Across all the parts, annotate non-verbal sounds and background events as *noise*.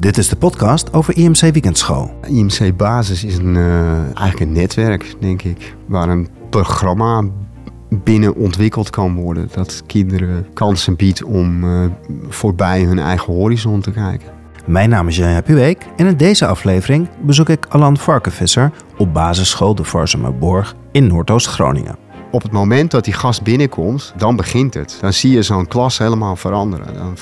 Dit is de podcast over IMC Weekendschool. IMC Basis is een, uh, eigenlijk een netwerk, denk ik, waar een programma binnen ontwikkeld kan worden. Dat kinderen kansen biedt om uh, voorbij hun eigen horizon te kijken. Mijn naam is Jan Puweek en in deze aflevering bezoek ik Alan Varkenvisser op basisschool de Borg in Noordoost-Groningen op het moment dat die gast binnenkomt, dan begint het. Dan zie je zo'n klas helemaal veranderen. Dan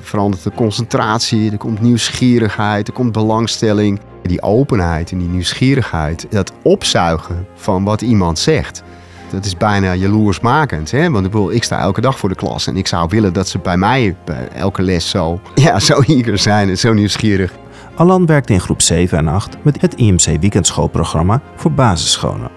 verandert de concentratie, er komt nieuwsgierigheid, er komt belangstelling. Die openheid en die nieuwsgierigheid, dat opzuigen van wat iemand zegt. Dat is bijna jaloersmakend. Hè? Want ik, bedoel, ik sta elke dag voor de klas en ik zou willen dat ze bij mij bij elke les zo, *laughs* ja, zo eager zijn en zo nieuwsgierig. Alan werkt in groep 7 en 8 met het IMC Weekendschoolprogramma voor basisscholen.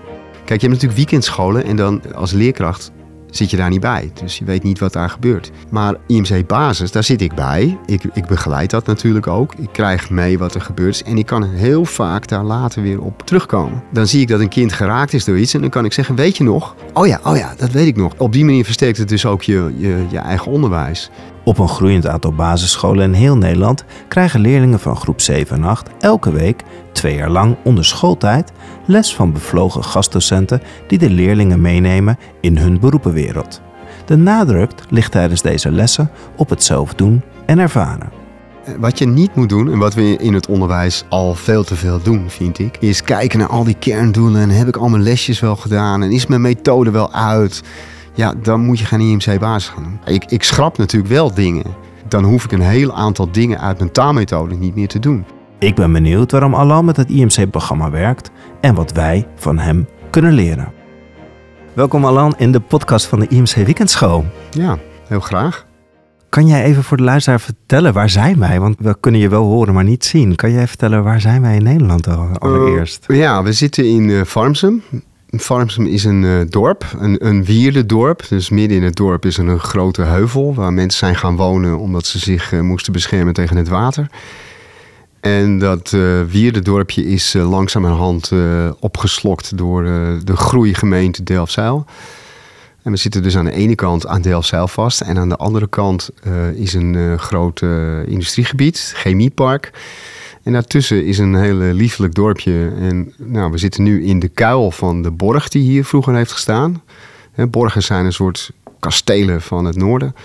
Kijk, je hebt natuurlijk weekendscholen en dan als leerkracht zit je daar niet bij. Dus je weet niet wat daar gebeurt. Maar IMC Basis, daar zit ik bij. Ik, ik begeleid dat natuurlijk ook. Ik krijg mee wat er gebeurt. En ik kan heel vaak daar later weer op terugkomen. Dan zie ik dat een kind geraakt is door iets. En dan kan ik zeggen, weet je nog? Oh ja, oh ja, dat weet ik nog. Op die manier versterkt het dus ook je, je, je eigen onderwijs. Op een groeiend aantal basisscholen in heel Nederland krijgen leerlingen van groep 7 en 8 elke week, twee jaar lang onder schooltijd, les van bevlogen gastdocenten die de leerlingen meenemen in hun beroepenwereld. De nadruk ligt tijdens deze lessen op het zelf doen en ervaren. Wat je niet moet doen, en wat we in het onderwijs al veel te veel doen, vind ik, is kijken naar al die kerndoelen. En heb ik al mijn lesjes wel gedaan? En is mijn methode wel uit? Ja, dan moet je geen IMC-basis gaan doen. Ik, ik schrap natuurlijk wel dingen. Dan hoef ik een heel aantal dingen uit mijn taalmethode niet meer te doen. Ik ben benieuwd waarom Alan met het IMC-programma werkt en wat wij van hem kunnen leren. Welkom Alan in de podcast van de IMC Weekendschool. Ja, heel graag. Kan jij even voor de luisteraar vertellen waar zijn wij? Want we kunnen je wel horen, maar niet zien. Kan jij vertellen waar zijn wij in Nederland allereerst? Uh, ja, we zitten in uh, Farmsum. Farmsum is een uh, dorp, een, een wierdendorp. Dus midden in het dorp is er een grote heuvel waar mensen zijn gaan wonen omdat ze zich moesten beschermen tegen het water. En dat uh, wierdendorpje is uh, langzamerhand uh, opgeslokt door de groeigemeente Delfzijl. En we zitten dus aan de ene kant aan Delfzijl vast. En aan de andere kant is een groot industriegebied, chemiepark. En daartussen is een heel liefelijk dorpje. En nou, we zitten nu in de kuil van de borg die hier vroeger heeft gestaan. borgen zijn een soort kastelen van het noorden.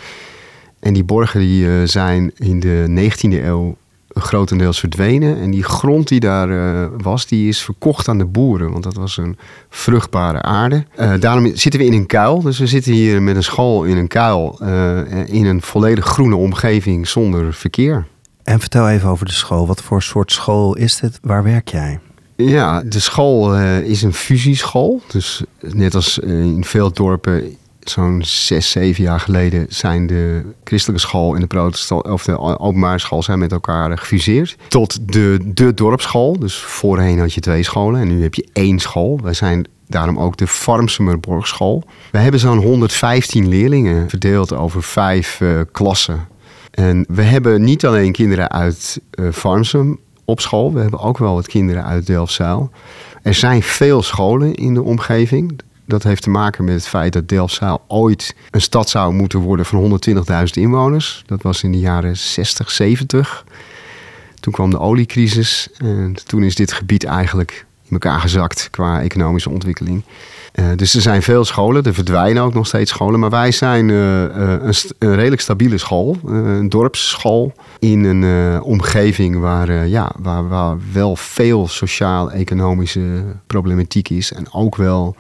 En die borgen die, zijn in de 19e eeuw grotendeels verdwenen. En die grond die daar uh, was, die is verkocht aan de boeren. Want dat was een vruchtbare aarde. Uh, daarom zitten we in een kuil. Dus we zitten hier met een school in een kuil. Uh, in een volledig groene omgeving zonder verkeer. En vertel even over de school. Wat voor soort school is dit? Waar werk jij? Ja, de school is een fusieschool. Dus net als in veel dorpen zo'n zes, zeven jaar geleden zijn de christelijke school en de, protestant, of de openbare school zijn met elkaar gefuseerd. Tot de, de dorpsschool. Dus voorheen had je twee scholen en nu heb je één school. Wij zijn daarom ook de Farmsumerborgschool. We hebben zo'n 115 leerlingen verdeeld over vijf uh, klassen. En we hebben niet alleen kinderen uit uh, Farmsum op school, we hebben ook wel wat kinderen uit Delfzijl. Er zijn veel scholen in de omgeving. Dat heeft te maken met het feit dat Delfzijl ooit een stad zou moeten worden van 120.000 inwoners. Dat was in de jaren 60, 70. Toen kwam de oliecrisis en toen is dit gebied eigenlijk in elkaar gezakt qua economische ontwikkeling. Uh, dus er zijn veel scholen, er verdwijnen ook nog steeds scholen. Maar wij zijn uh, een, een, redelijk stabiele school, een dorpsschool in een omgeving waar, ja, waar, waar wel veel sociaal-economische problematiek is. En ook wel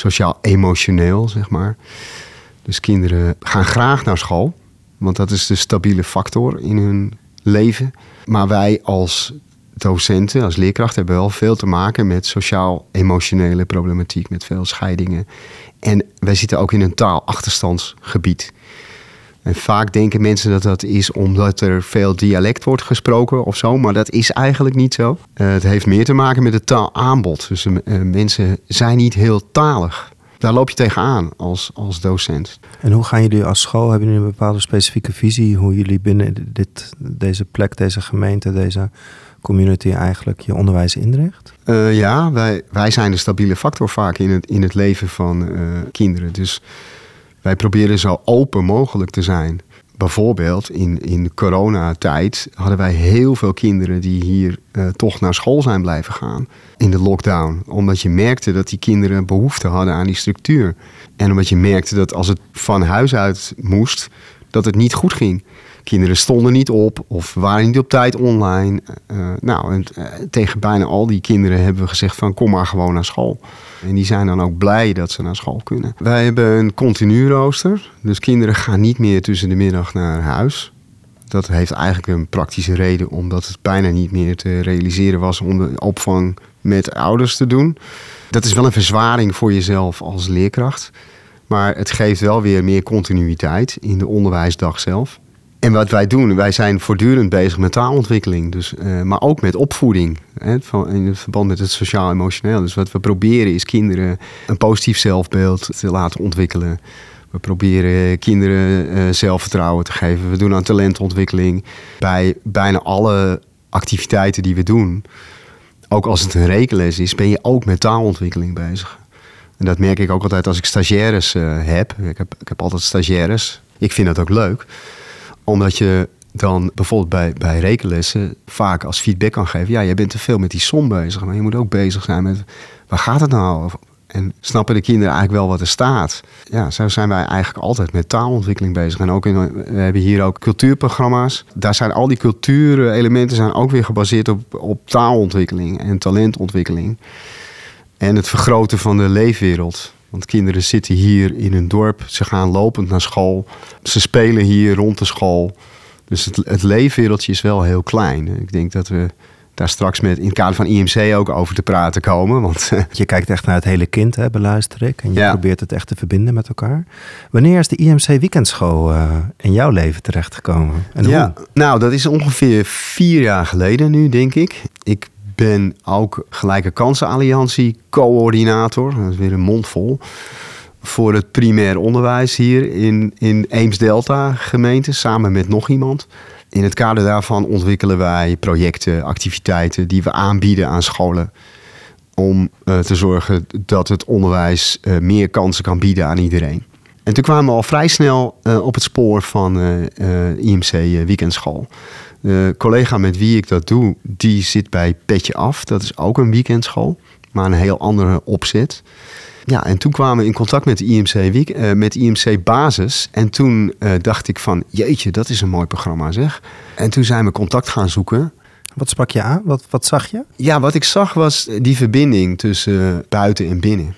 sociaal-emotioneel, zeg maar. Dus kinderen gaan graag naar school, want dat is de stabiele factor in hun leven. Maar wij als docenten, als leerkrachten, hebben wel veel te maken met sociaal-emotionele problematiek, met veel scheidingen. En wij zitten ook in een taalachterstandsgebied. En vaak denken mensen dat dat is omdat er veel dialect wordt gesproken of zo, maar dat is eigenlijk niet zo. Uh, het heeft meer te maken met het taalaanbod. Dus uh, mensen zijn niet heel talig. Daar loop je tegenaan als, als docent. En hoe gaan jullie als school? Hebben jullie een bepaalde specifieke visie hoe jullie binnen dit, deze plek, deze gemeente, deze community eigenlijk je onderwijs inricht? Uh, ja, wij, wij zijn de stabiele factor vaak in het, in het leven van kinderen. Dus wij proberen zo open mogelijk te zijn. bijvoorbeeld in, in coronatijd hadden wij heel veel kinderen die hier uh, toch naar school zijn blijven gaan in de lockdown. Omdat je merkte dat die kinderen behoefte hadden aan die structuur. En omdat je merkte dat als het van huis uit moest, dat het niet goed ging. Kinderen stonden niet op of waren niet op tijd online. Uh, nou, en, tegen bijna al die kinderen hebben we gezegd van kom maar gewoon naar school. En die zijn dan ook blij dat ze naar school kunnen. Wij hebben een continu rooster. Dus kinderen gaan niet meer tussen de middag naar huis. Dat heeft eigenlijk een praktische reden, omdat het bijna niet meer te realiseren was om de opvang met ouders te doen. Dat is wel een verzwaring voor jezelf als leerkracht. Maar het geeft wel weer meer continuïteit in de onderwijsdag zelf. En wat wij doen, wij zijn voortdurend bezig met taalontwikkeling, dus, uh, maar ook met opvoeding. Hè, in verband met het sociaal-emotioneel. Dus wat we proberen is kinderen een positief zelfbeeld te laten ontwikkelen. We proberen kinderen uh, zelfvertrouwen te geven. We doen aan talentontwikkeling. Bij bijna alle activiteiten die we doen, ook als het een rekenles is, ben je ook met taalontwikkeling bezig. En dat merk ik ook altijd als ik stagiaires uh, heb. Ik, heb. ik heb altijd stagiaires. Ik vind dat ook leuk omdat je dan bijvoorbeeld bij, bij rekenlessen vaak als feedback kan geven. Ja, jij bent te veel met die som bezig. Maar je moet ook bezig zijn met waar gaat het nou over? En snappen de kinderen eigenlijk wel wat er staat? Ja, zo zijn wij eigenlijk altijd met taalontwikkeling bezig. En ook we hebben hier ook cultuurprogramma's. Daar zijn al die cultuurelementen zijn ook weer gebaseerd op, op taalontwikkeling en talentontwikkeling. En het vergroten van de leefwereld. Want kinderen zitten hier in een dorp, ze gaan lopend naar school, ze spelen hier rond de school. Dus het, het leefwereldje is wel heel klein. Ik denk dat we daar straks met in het kader van IMC ook over te praten komen. Want, je kijkt echt naar het hele kind, hè, beluister ik. En je probeert het echt te verbinden met elkaar. Wanneer is de IMC Weekendschool uh, in jouw leven terechtgekomen? En ja, hoe? nou dat is ongeveer vier jaar geleden nu, denk ik. Ik ben ook Gelijke Kansen Alliantie coördinator. Dat is weer een mond vol. Voor het primair onderwijs hier in, in Eems-Delta gemeente, samen met nog iemand. In het kader daarvan ontwikkelen wij projecten, activiteiten die we aanbieden aan scholen. Om uh, te zorgen dat het onderwijs uh, meer kansen kan bieden aan iedereen. En toen kwamen we al vrij snel uh, op het spoor van IMC Weekendschool. De collega met wie ik dat doe, die zit bij Petje Af. Dat is ook een weekendschool, maar een heel andere opzet. Ja, en toen kwamen we in contact met de IMC, week, uh, met IMC Basis. En toen uh, dacht ik van, jeetje, dat is een mooi programma zeg. En toen zijn we contact gaan zoeken. Wat sprak je aan? Wat, wat zag je? Ja, wat ik zag was die verbinding tussen buiten en binnen.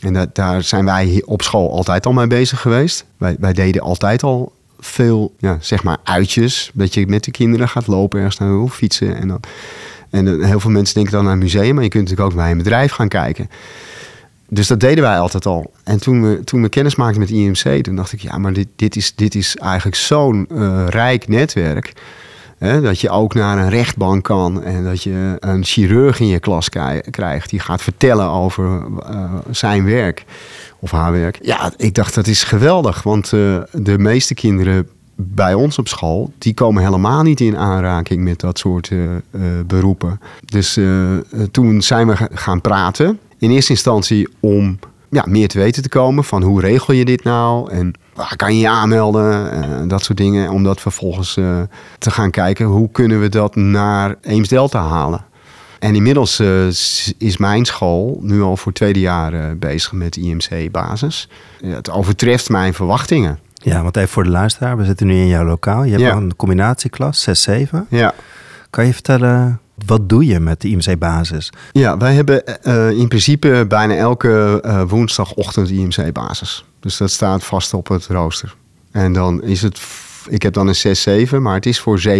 En dat, daar zijn wij op school altijd al mee bezig geweest. Wij, wij deden altijd al veel, ja, zeg maar, uitjes. Dat je met de kinderen gaat lopen ergens naar of fietsen. En, dan, en heel veel mensen denken dan een museum, maar je kunt natuurlijk ook bij een bedrijf gaan kijken. Dus dat deden wij altijd al. En toen we, toen we kennis maakten met IMC, toen dacht ik, ja, maar dit, dit, is, dit is eigenlijk zo'n uh, rijk netwerk. Dat je ook naar een rechtbank kan en dat je een chirurg in je klas krijgt die gaat vertellen over uh, zijn werk of haar werk. Ja, ik dacht dat is geweldig, want uh, de meeste kinderen bij ons op school, die komen helemaal niet in aanraking met dat soort uh, beroepen. Dus toen zijn we gaan praten. In eerste instantie om ja, meer te weten te komen van hoe regel je dit nou en waar kan je je aanmelden en dat soort dingen. Om dat vervolgens uh, te gaan kijken hoe kunnen we dat naar Eems Delta halen. En inmiddels uh, is mijn school nu al voor het tweede jaar bezig met IMC basis. het overtreft mijn verwachtingen. Ja, want even voor de luisteraar, we zitten nu in jouw lokaal. Je hebt ja. een combinatieklas, 6-7. Ja. Kan je vertellen wat doe je met de IMC-basis? Ja, wij hebben uh, in principe bijna elke uh, woensdagochtend IMC-basis. Dus dat staat vast op het rooster. En dan is het, ik heb dan een 6-7, maar het is voor 7-8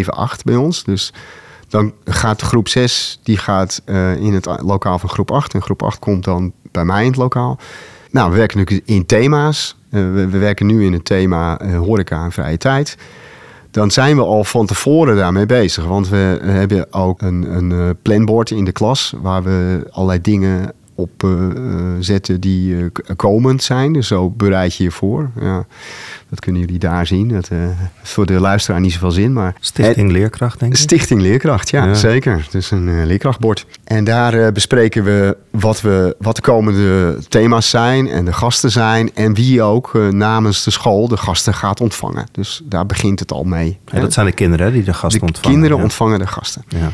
bij ons. Dus dan gaat groep 6, die gaat uh, in het lokaal van groep 8. En groep 8 komt dan bij mij in het lokaal. Nou, we werken nu in thema's. We, werken nu in het thema horeca en vrije tijd dan zijn we al van tevoren daarmee bezig. Want we hebben ook een, een planbord in de klas waar we allerlei dingen op uh, zetten die uh, komend zijn. Dus zo bereid je je voor. Ja, dat kunnen jullie daar zien. Dat voor de luisteraar niet zoveel zin. Maar Stichting Leerkracht, denk ik. Stichting Leerkracht, ja, zeker. Het is een leerkrachtbord. En daar bespreken we wat, we wat de komende thema's zijn en de gasten zijn. En wie ook namens de school de gasten gaat ontvangen. Dus daar begint het al mee. Ja, dat zijn de kinderen die de gasten de ontvangen. kinderen ontvangen de gasten. Ja.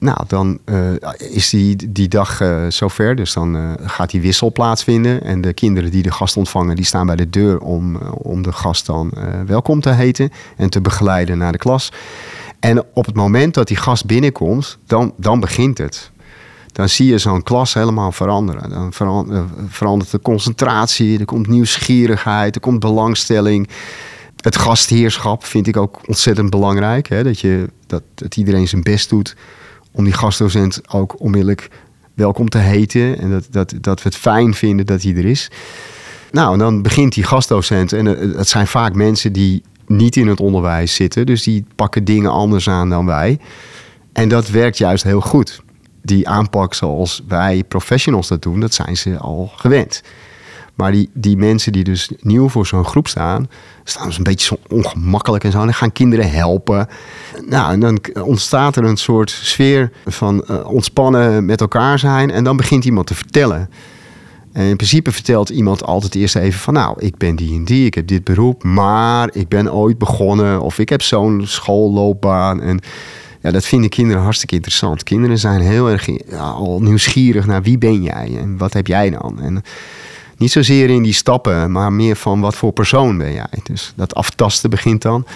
Nou, dan uh, is die, die dag uh, zover. Dus dan uh, gaat die wissel plaatsvinden. En de kinderen die de gast ontvangen, die staan bij de deur om, om de gast dan welkom te heten en te begeleiden naar de klas. En op het moment dat die gast binnenkomt, dan, dan begint het. Dan zie je zo'n klas helemaal veranderen. Dan verandert de concentratie, er komt nieuwsgierigheid, er komt belangstelling. Het gastheerschap vind ik ook ontzettend belangrijk. Hè? Dat, je, dat, dat iedereen zijn best doet om die gastdocent ook onmiddellijk welkom te heten. En dat, dat, dat we het fijn vinden dat hij er is. Nou, en dan begint die gastdocent. En het zijn vaak mensen die niet in het onderwijs zitten. Dus die pakken dingen anders aan dan wij. En dat werkt juist heel goed. Die aanpak zoals wij professionals dat doen, dat zijn ze al gewend. Maar die, die mensen die dus nieuw voor zo'n groep staan, staan dus een beetje zo ongemakkelijk en zo. En dan gaan kinderen helpen. Nou, en dan ontstaat er een soort sfeer van uh, ontspannen met elkaar zijn. En dan begint iemand te vertellen. En in principe vertelt iemand altijd eerst even van... nou, ik ben die en die, ik heb dit beroep... maar ik ben ooit begonnen of ik heb zo'n schoolloopbaan. En ja, dat vinden kinderen hartstikke interessant. Kinderen zijn heel erg ja, al nieuwsgierig naar wie ben jij en wat heb jij dan. En niet zozeer in die stappen, maar meer van wat voor persoon ben jij. Dus dat aftasten begint dan.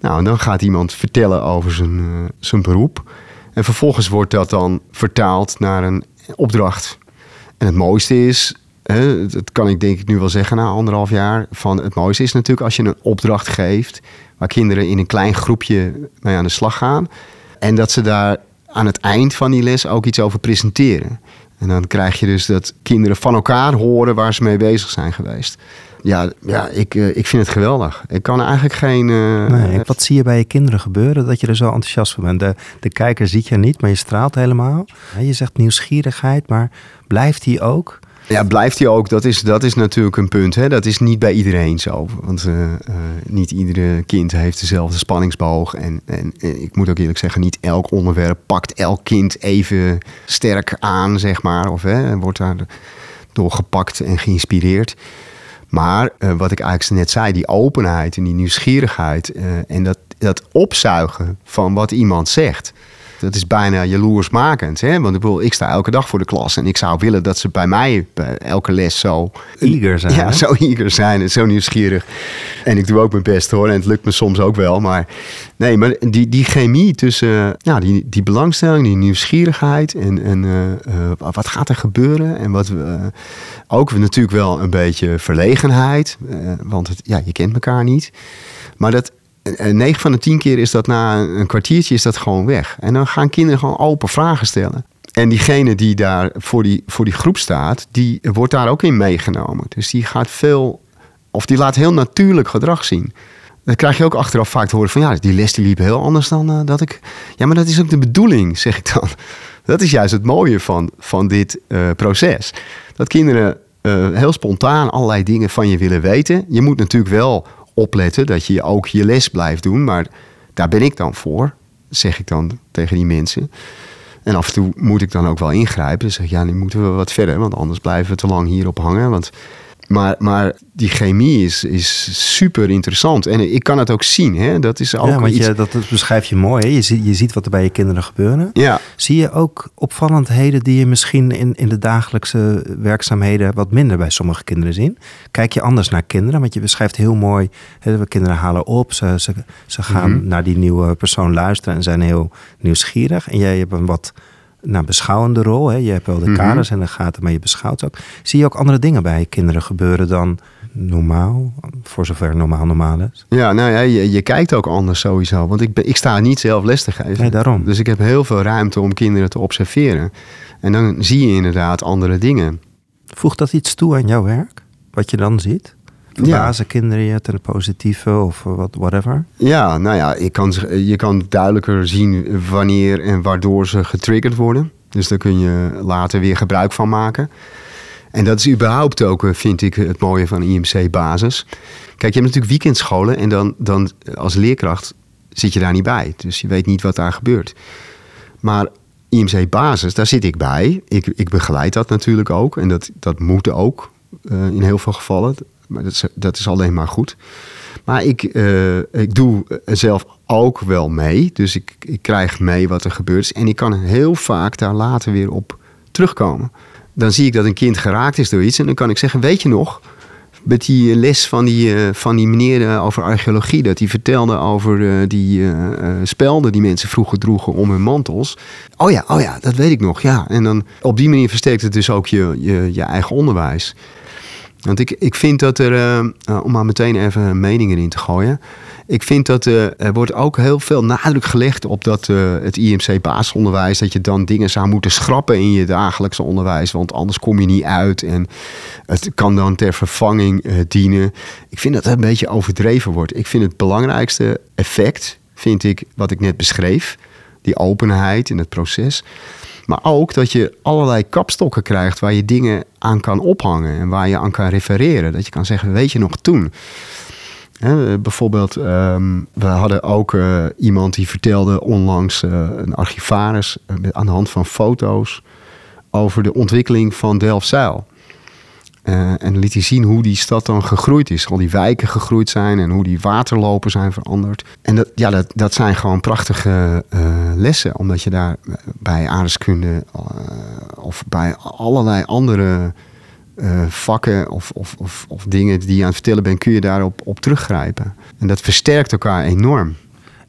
Nou, dan gaat iemand vertellen over zijn, uh, zijn beroep. En vervolgens wordt dat dan vertaald naar een opdracht. En het mooiste is, hè, dat kan ik denk ik nu wel zeggen na anderhalf jaar, van het mooiste is natuurlijk als je een opdracht geeft waar kinderen in een klein groepje mee aan de slag gaan. En dat ze daar aan het eind van die les ook iets over presenteren. En dan krijg je dus dat kinderen van elkaar horen waar ze mee bezig zijn geweest. Ja, ja ik, eh, ik vind het geweldig. Ik kan eigenlijk geen. Uh... Nee, wat zie je bij je kinderen gebeuren dat je er zo enthousiast van bent? De, de kijker ziet je niet, maar je straalt helemaal. Je zegt nieuwsgierigheid, maar blijft die ook? Ja, blijft hij ook. Dat is, dat is natuurlijk een punt. Hè. Dat is niet bij iedereen zo. Want uh, uh, niet iedere kind heeft dezelfde spanningsboog. En, en, ik moet ook eerlijk zeggen, niet elk onderwerp pakt elk kind even sterk aan, zeg maar. Of hè, wordt daar door gepakt en geïnspireerd. Maar uh, wat ik eigenlijk net zei, die openheid en die nieuwsgierigheid en dat, dat opzuigen van wat iemand zegt dat is bijna jaloersmakend. Hè? Want ik, bedoel, ik sta elke dag voor de klas en ik zou willen dat ze bij mij bij elke les zo... Eager zijn. Ja, zo eager zijn en zo nieuwsgierig. En ik doe ook mijn best hoor en het lukt me soms ook wel. Maar nee, maar die, die chemie tussen ja, die, die belangstelling, die nieuwsgierigheid en, en uh, uh, wat gaat er gebeuren? En wat we, uh, ook natuurlijk wel een beetje verlegenheid, want het, ja, je kent elkaar niet. Maar dat, 9 van de 10 keer is dat na een kwartiertje is dat gewoon weg. En dan gaan kinderen gewoon open vragen stellen. En diegene die daar voor die, voor die groep staat, die wordt daar ook in meegenomen. Dus die gaat veel, of die laat heel natuurlijk gedrag zien. Dan krijg je ook achteraf vaak te horen van ja, die les die liep heel anders dan uh, dat ik. Ja, maar dat is ook de bedoeling, *laughs* zeg ik dan. Dat is juist het mooie van, van dit uh, proces. Dat kinderen uh, heel spontaan allerlei dingen van je willen weten. Je moet natuurlijk wel opletten dat je ook je les blijft doen. Maar daar ben ik dan voor, zeg ik dan tegen die mensen. En af en toe moet ik dan ook wel ingrijpen. Dus zeg ja, nu moeten we wat verder, want anders blijven we te lang hierop hangen. Want maar, maar die chemie is, is super interessant. En ik kan het ook zien. Hè? Dat is ook ja, want je, dat, beschrijf je mooi. Hè? Je, ziet, je ziet wat er bij je kinderen gebeuren. Ja. Zie je ook opvallendheden die je misschien in, in de dagelijkse werkzaamheden wat minder bij sommige kinderen zien? Kijk je anders naar kinderen? Want je beschrijft heel mooi. Hè, kinderen halen op. Ze, ze, ze gaan mhm. naar die nieuwe persoon luisteren en zijn heel nieuwsgierig. En jij hebt een wat nou, beschouwende rol. Hè? Je hebt wel de mhm. kaders en de gaten, maar je beschouwt ook. Zie je ook andere dingen bij kinderen gebeuren dan normaal? Voor zover normaal normaal is. Ja, nou ja, je, je kijkt ook anders sowieso. Want ik, ben, ik sta niet zelf les te geven. Nee, daarom. Dus ik heb heel veel ruimte om kinderen te observeren. En dan zie je inderdaad andere dingen. Voegt dat iets toe aan jouw werk? Wat je dan ziet? Verbazen ja. kinderen je ten positieve of wat, whatever? Ja, nou ja, je kan, je kan duidelijker zien wanneer en waardoor ze getriggerd worden. Dus daar kun je later weer gebruik van maken. En dat is überhaupt ook, eh, vind ik, het mooie van IMC-basis. Kijk, je hebt natuurlijk weekendscholen en dan, dan als leerkracht zit je daar niet bij. Dus je weet niet wat daar gebeurt. Maar IMC-basis, daar zit ik bij. Ik, ik begeleid dat natuurlijk ook. En dat, dat moet ook uh, in heel veel gevallen. Maar dat is, dat is alleen maar goed. Maar ik, uh, ik doe zelf ook wel mee. Dus ik, ik krijg mee wat er gebeurt. En ik kan heel vaak daar later weer op terugkomen. Dan zie ik dat een kind geraakt is door iets. En dan kan ik zeggen, weet je nog met die les van die, uh, van die meneer uh, over archeologie. Dat hij vertelde over die spelden die mensen vroeger droegen om hun mantels. Oh ja, oh ja, dat weet ik nog. Ja. En dan op die manier versterkt het dus ook je, je, je eigen onderwijs. Want ik, ik vind dat er, om maar meteen even meningen in te gooien. Ik vind dat uh, er wordt ook heel veel nadruk gelegd op dat het IMC basisonderwijs, dat je dan dingen zou moeten schrappen in je dagelijkse onderwijs, want anders kom je niet uit en het kan dan ter vervanging dienen. Ik vind dat het een beetje overdreven wordt. Ik vind het belangrijkste effect, vind ik wat ik net beschreef, die openheid in het proces. Maar ook dat je allerlei kapstokken krijgt waar je dingen aan kan ophangen en waar je aan kan refereren. Dat je kan zeggen, weet je nog toen? bijvoorbeeld, um, we hadden ook uh, iemand die vertelde onlangs, uh, een archivaris, uh, aan de hand van foto's, over de ontwikkeling van Delfzijl. En liet hij zien hoe die stad dan gegroeid is. Al die wijken gegroeid zijn en hoe die waterlopen zijn veranderd. En dat, ja, dat, dat zijn gewoon prachtige lessen. Omdat je daar bij aardeskunde of bij allerlei andere vakken of, of, of, of, dingen die je aan het vertellen bent, kun je daarop op teruggrijpen. En dat versterkt elkaar enorm.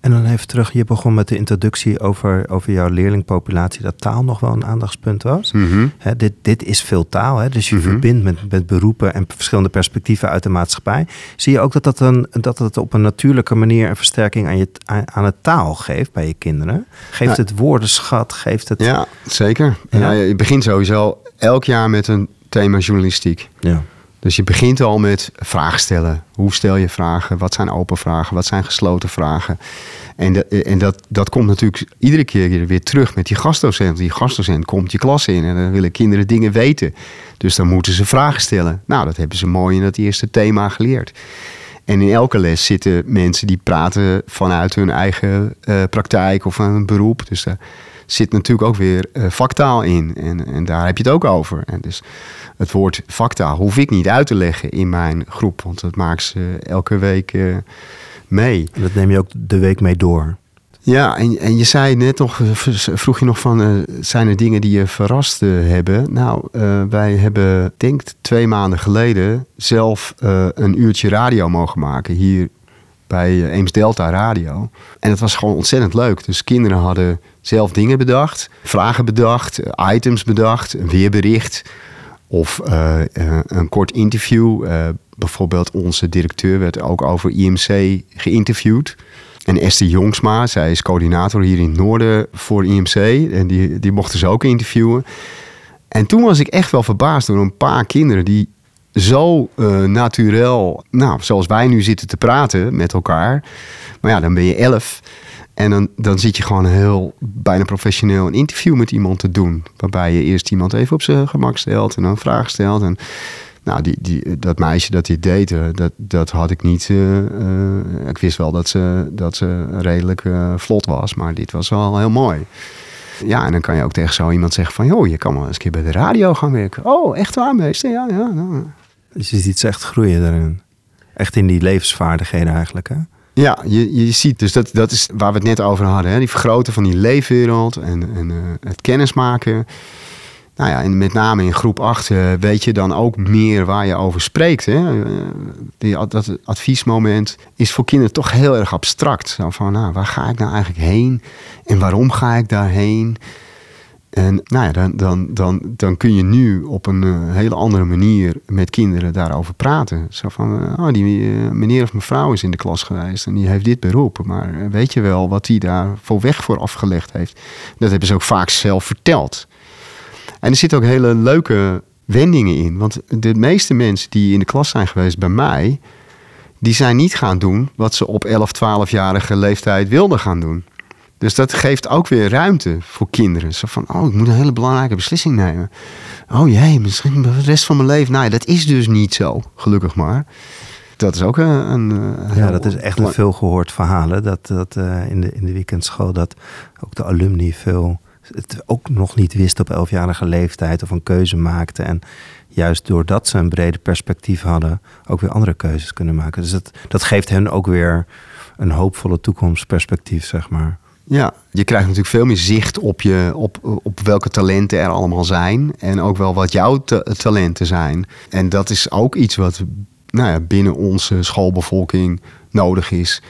En dan even terug, je begon met de introductie over, over jouw leerlingpopulatie, dat taal nog wel een aandachtspunt was. Mm dit, dit is veel taal, hè? dus je mm verbindt met, met beroepen en verschillende perspectieven uit de maatschappij. Zie je ook dat, dat, een, dat het op een natuurlijke manier een versterking aan, je, aan het taal geeft bij je kinderen? Geeft het woordenschat? Geeft het... Ja, zeker. Ja? je begint sowieso elk jaar met een thema journalistiek. Ja. Dus je begint al met vragen stellen. Hoe stel je vragen? Wat zijn open vragen? Wat zijn gesloten vragen? En, en dat, dat komt natuurlijk iedere keer weer terug met die gastdocent. Die gastdocent komt je klas in en dan willen kinderen dingen weten. Dus dan moeten ze vragen stellen. Nou, dat hebben ze mooi in dat eerste thema geleerd. En in elke les zitten mensen die praten vanuit hun eigen uh, praktijk of een beroep. Dus zit natuurlijk ook weer uh, vaktaal in. En, en daar heb je het ook over. En dus het woord vaktaal hoef ik niet uit te leggen in mijn groep, want dat maakt ze elke week uh, mee. En dat neem je ook de week mee door. Ja, en, en je zei net nog, vroeg je nog van, uh, zijn er dingen die je verrast hebben? Nou, uh, wij hebben, denk twee maanden geleden zelf een uurtje radio mogen maken hier bij Eems Delta Radio. En het was gewoon ontzettend leuk. Dus kinderen hadden zelf dingen bedacht, vragen bedacht, items bedacht, een weerbericht. Of uh, een kort interview. Bijvoorbeeld onze directeur werd ook over IMC geïnterviewd. En Esther Jongsma, zij is coördinator hier in het noorden voor IMC. En die, die mochten ze ook interviewen. En toen was ik echt wel verbaasd door een paar kinderen die zo uh, nou, zoals wij nu zitten te praten met elkaar. Maar ja, dan ben je elf. En dan, dan zit je gewoon heel bijna professioneel een interview met iemand te doen. Waarbij je eerst iemand even op zijn gemak stelt en dan een vraag stelt. En nou, die, die, dat meisje dat dit deed, eh, dat, dat had ik niet. Uh, ik wist wel dat ze, dat ze redelijk vlot was, maar dit was wel heel mooi. Ja, en dan kan je ook tegen zo iemand zeggen van... joh, je kan wel eens een keer bij de radio gaan werken. Oh, echt waar, meester? Ja, ja. Nou. Dus je ziet ze echt groeien daarin. Echt in die levensvaardigheden eigenlijk, hè? Ja, je, je ziet, dus dat, dat is waar we het net over hadden. Hè? Die vergroten van die leefwereld en, en uh, het kennismaken. Nou ja, en met name in groep 8 uh, weet je dan ook meer waar je over spreekt. Hè? Uh, die, dat adviesmoment is voor kinderen toch heel erg abstract. Zo van, nou, waar ga ik nou eigenlijk heen? En waarom ga ik daarheen? En nou ja, dan, dan, dan, dan kun je nu op een uh, hele andere manier met kinderen daarover praten. Zo van, uh, oh, die uh, meneer of mevrouw is in de klas geweest en die heeft dit beroep. Maar weet je wel wat hij daar voor weg voor afgelegd heeft? Dat hebben ze ook vaak zelf verteld. En er zitten ook hele leuke wendingen in. Want de meeste mensen die in de klas zijn geweest bij mij, die zijn niet gaan doen wat ze op 11, 12-jarige leeftijd wilden gaan doen. Dus dat geeft ook weer ruimte voor kinderen. Zo van, oh, ik moet een hele belangrijke beslissing nemen. Oh jee, misschien de rest van mijn leven. Nou, dat is dus niet zo, gelukkig maar. Dat is ook een... een ja, dat is echt een veel gehoord verhalen. Dat, dat uh, in, de, in de weekendschool, dat ook de alumni veel... het ook nog niet wist op elfjarige leeftijd of een keuze maakte. En juist doordat ze een brede perspectief hadden, ook weer andere keuzes kunnen maken. Dus dat, dat geeft hen ook weer een hoopvolle toekomstperspectief, zeg maar. Ja, je krijgt natuurlijk veel meer zicht op, je, op, op welke talenten er allemaal zijn. En ook wel wat jouw talenten zijn. En dat is ook iets wat nou ja, binnen onze schoolbevolking nodig is.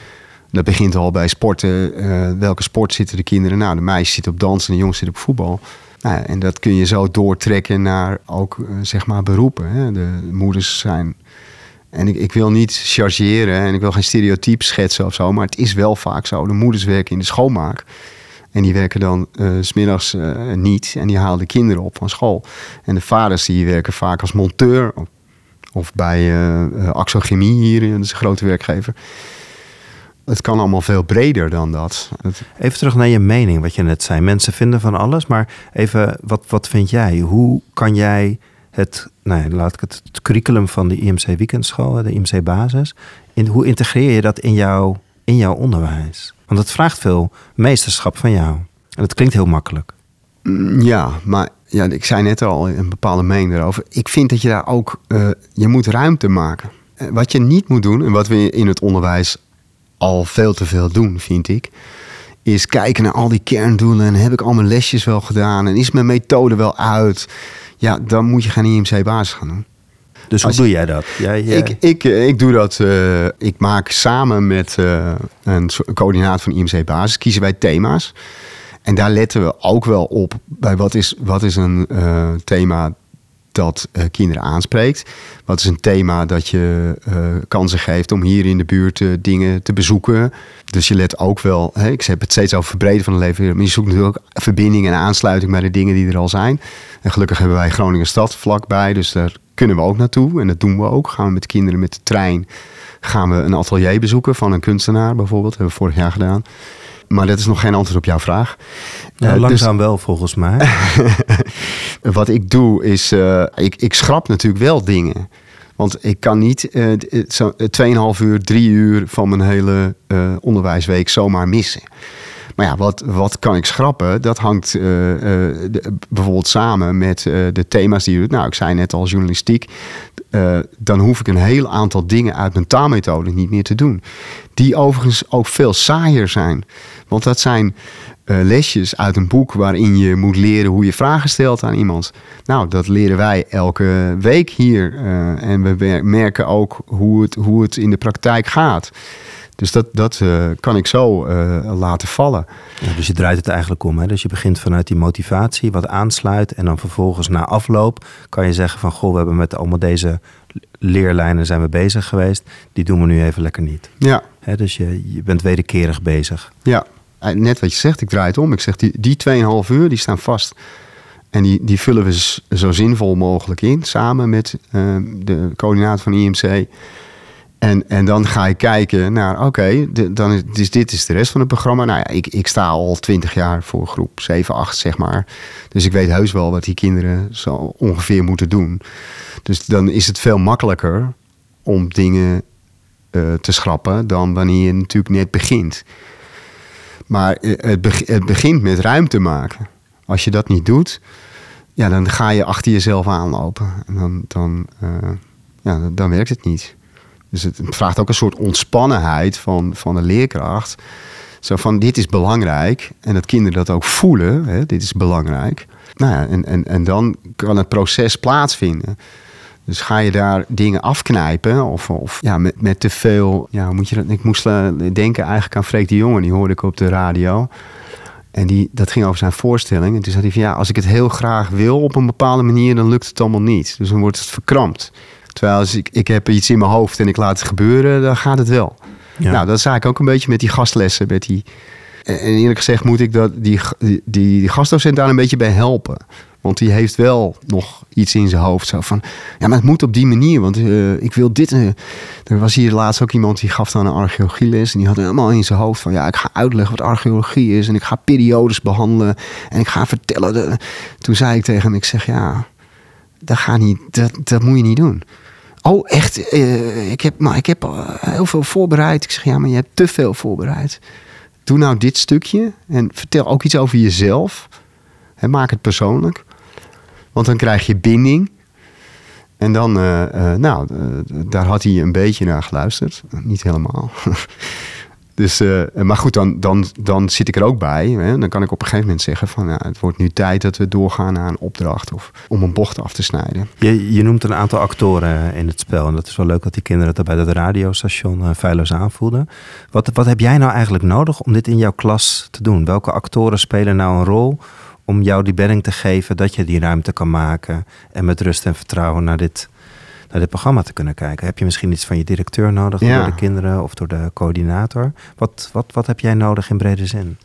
Dat begint al bij sporten. Uh, welke sport zitten de kinderen? Nou, de meisjes zitten op dansen en de jongens zitten op voetbal. Nou ja, en dat kun je zo doortrekken naar ook uh, zeg maar beroepen. Hè. De moeders zijn en ik, ik wil niet chargeren en ik wil geen stereotype schetsen of zo, maar het is wel vaak zo. De moeders werken in de schoonmaak. En die werken dan uh, smiddags uh, niet en die halen de kinderen op van school. En de vaders die werken vaak als monteur of, of bij uh, Axochemie hier, dat is een grote werkgever. Het kan allemaal veel breder dan dat. Even terug naar je mening, wat je net zei. Mensen vinden van alles, maar even, wat, wat vind jij? Hoe kan jij het, nou laat ik het, curriculum van de IMC Weekendschool, de IMC Basis. Hoe integreer je dat in, jou, in jouw onderwijs? Want het vraagt veel meesterschap van jou. En het klinkt heel makkelijk. Mm, ja, maar ja, ik zei net al een bepaalde mening erover. Ik vind dat je daar ook, uh, je moet ruimte maken. Eh, wat je niet moet doen, en wat we in het onderwijs al veel te veel doen, vind ik, is kijken naar al die kerndoelen. En heb ik al mijn lesjes wel gedaan? En is mijn methode wel uit? Ja, dan moet je geen IMC-basis gaan doen. Dus hoe doe jij dat? Jij, Ik, ik, eh, ik doe dat. Uh, ik maak samen met uh, een coördinaat van IMC-basis, kiezen wij thema's. En daar letten we ook wel op bij wat is, wat is een uh, thema dat uh, kinderen aanspreekt. Wat is een thema dat je uh, kansen geeft om hier in de buurt uh, dingen te bezoeken. Dus je let ook wel, hè, ik heb het steeds over verbreden van de leven, maar je zoekt natuurlijk ook verbinding en aansluiting bij de dingen die er al zijn. En gelukkig hebben wij Groningen Stad vlakbij, dus daar kunnen we ook naartoe. En dat doen we ook. Gaan we met de kinderen met de trein, gaan we een atelier bezoeken van een kunstenaar bijvoorbeeld. Dat hebben we vorig jaar gedaan. Maar dat is nog geen antwoord op jouw vraag. Ja, uh, langzaam dus, wel volgens mij. *laughs* wat ik doe is, uh, ik, ik schrap natuurlijk wel dingen. Want ik kan niet uh, 2,5 uur, 3 uur van mijn hele onderwijsweek zomaar missen. Ja, wat, wat kan ik schrappen? Dat hangt uh, de, bijvoorbeeld samen met uh, de thema's die doet. Nou, ik zei net al journalistiek. dan hoef ik een heel aantal dingen uit mijn taalmethode niet meer te doen. Die overigens ook veel saaier zijn. Want dat zijn lesjes uit een boek waarin je moet leren hoe je vragen stelt aan iemand. Nou, dat leren wij elke week hier. en we merken ook hoe het, hoe het in de praktijk gaat. Dus dat, dat uh, kan ik zo uh, laten vallen. Ja, dus je draait het eigenlijk om. Hè? Dus je begint vanuit die motivatie, wat aansluit. En dan vervolgens na afloop kan je zeggen van... goh, we hebben met allemaal deze leerlijnen zijn we bezig geweest. Die doen we nu even lekker niet. Ja. Hè, dus je, je bent wederkerig bezig. Ja, net wat je zegt, ik draai het om. Ik zeg, die, die 2,5 uur, die staan vast. En die, die vullen we zo zinvol mogelijk in. Samen met uh, de coördinator van IMC... En, en dan ga je kijken naar, oké, dan is, dus dit is de rest van het programma. Nou ja, ik, ik sta al twintig jaar voor groep 7, 8, zeg maar. Dus ik weet heus wel wat die kinderen zo ongeveer moeten doen. Dus dan is het veel makkelijker om dingen uh, te schrappen dan wanneer je natuurlijk net begint. Maar eh, het, be het begint met ruimte maken. Als je dat niet doet, ja, dan ga je achter jezelf aanlopen. En dan, dan, uh, ja, dan werkt het niet. Dus het vraagt ook een soort ontspannenheid van, van de leerkracht. Zo van, dit is belangrijk. En dat kinderen dat ook voelen, hè, dit is belangrijk. Nou ja, en, en, en dan kan het proces plaatsvinden. Dus ga je daar dingen afknijpen of, of ja, met, met te veel... Ja, moet je dat, ik moest uh, denken eigenlijk aan Freek de Jonge, die hoorde ik op de radio. En die, dat ging over zijn voorstelling. En toen zei hij van ja, als ik het heel graag wil op een bepaalde manier, dan lukt het allemaal niet. Dus dan wordt het verkrampt. Terwijl als ik, ik heb iets in mijn hoofd en ik laat het gebeuren, dan gaat het wel. Ja. Nou, dat is eigenlijk ook een beetje met die gastlessen, met die En eerlijk gezegd moet ik dat, die, die, die gastdocent daar een beetje bij helpen. Want die heeft wel nog iets in zijn hoofd. Zo van, ja, maar het moet op die manier. Want uh, ik wil dit. Uh, er was hier laatst ook iemand die gaf dan een archeologieles. En die had helemaal in zijn hoofd van, ja, ik ga uitleggen wat archeologie is. En ik ga periodes behandelen. En ik ga vertellen. De... Toen zei ik tegen hem, ik zeg, ja, dat, gaat niet, dat, dat moet je niet doen. Oh, echt? Uh, ik heb, maar ik heb heel veel voorbereid. Ik zeg, ja, maar je hebt te veel voorbereid. Doe nou dit stukje en vertel ook iets over jezelf. En maak het persoonlijk. Want dan krijg je binding. En dan, uh, nou, daar had hij een beetje naar geluisterd. Niet helemaal. *laughs* dus, maar goed, dan, dan, dan zit ik er ook bij. Hè? Dan kan ik op een gegeven moment zeggen van... het wordt nu tijd dat we doorgaan naar een opdracht... of om een bocht af te snijden. Je, je noemt een aantal actoren in het spel. En dat is wel leuk dat die kinderen dat bij dat radiostation feilloos aanvoelden. Wat, wat heb jij nou eigenlijk nodig om dit in jouw klas te doen? Welke actoren spelen nou een rol om jou die bedding te geven dat je die ruimte kan maken en met rust en vertrouwen naar dit, naar dit programma te kunnen kijken. Heb je misschien iets van je directeur nodig ja. door de kinderen of door de coördinator? Wat, wat, wat heb jij nodig in brede zin?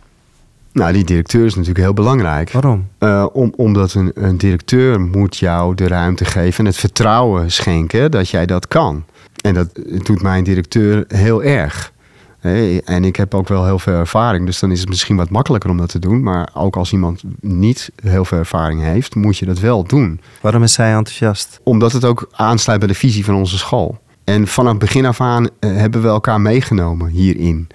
Nou, die directeur is natuurlijk heel belangrijk. Waarom? Uh, om, omdat een, een directeur moet jou de ruimte geven en het vertrouwen schenken dat jij dat kan. En dat doet mijn directeur heel erg. En ik heb ook wel heel veel ervaring, dus dan is het misschien wat makkelijker om dat te doen. Maar ook als iemand niet heel veel ervaring heeft, moet je dat wel doen. Waarom is zij enthousiast? Omdat het ook aansluit bij de visie van onze school. En vanaf begin af aan eh, hebben we elkaar meegenomen hierin.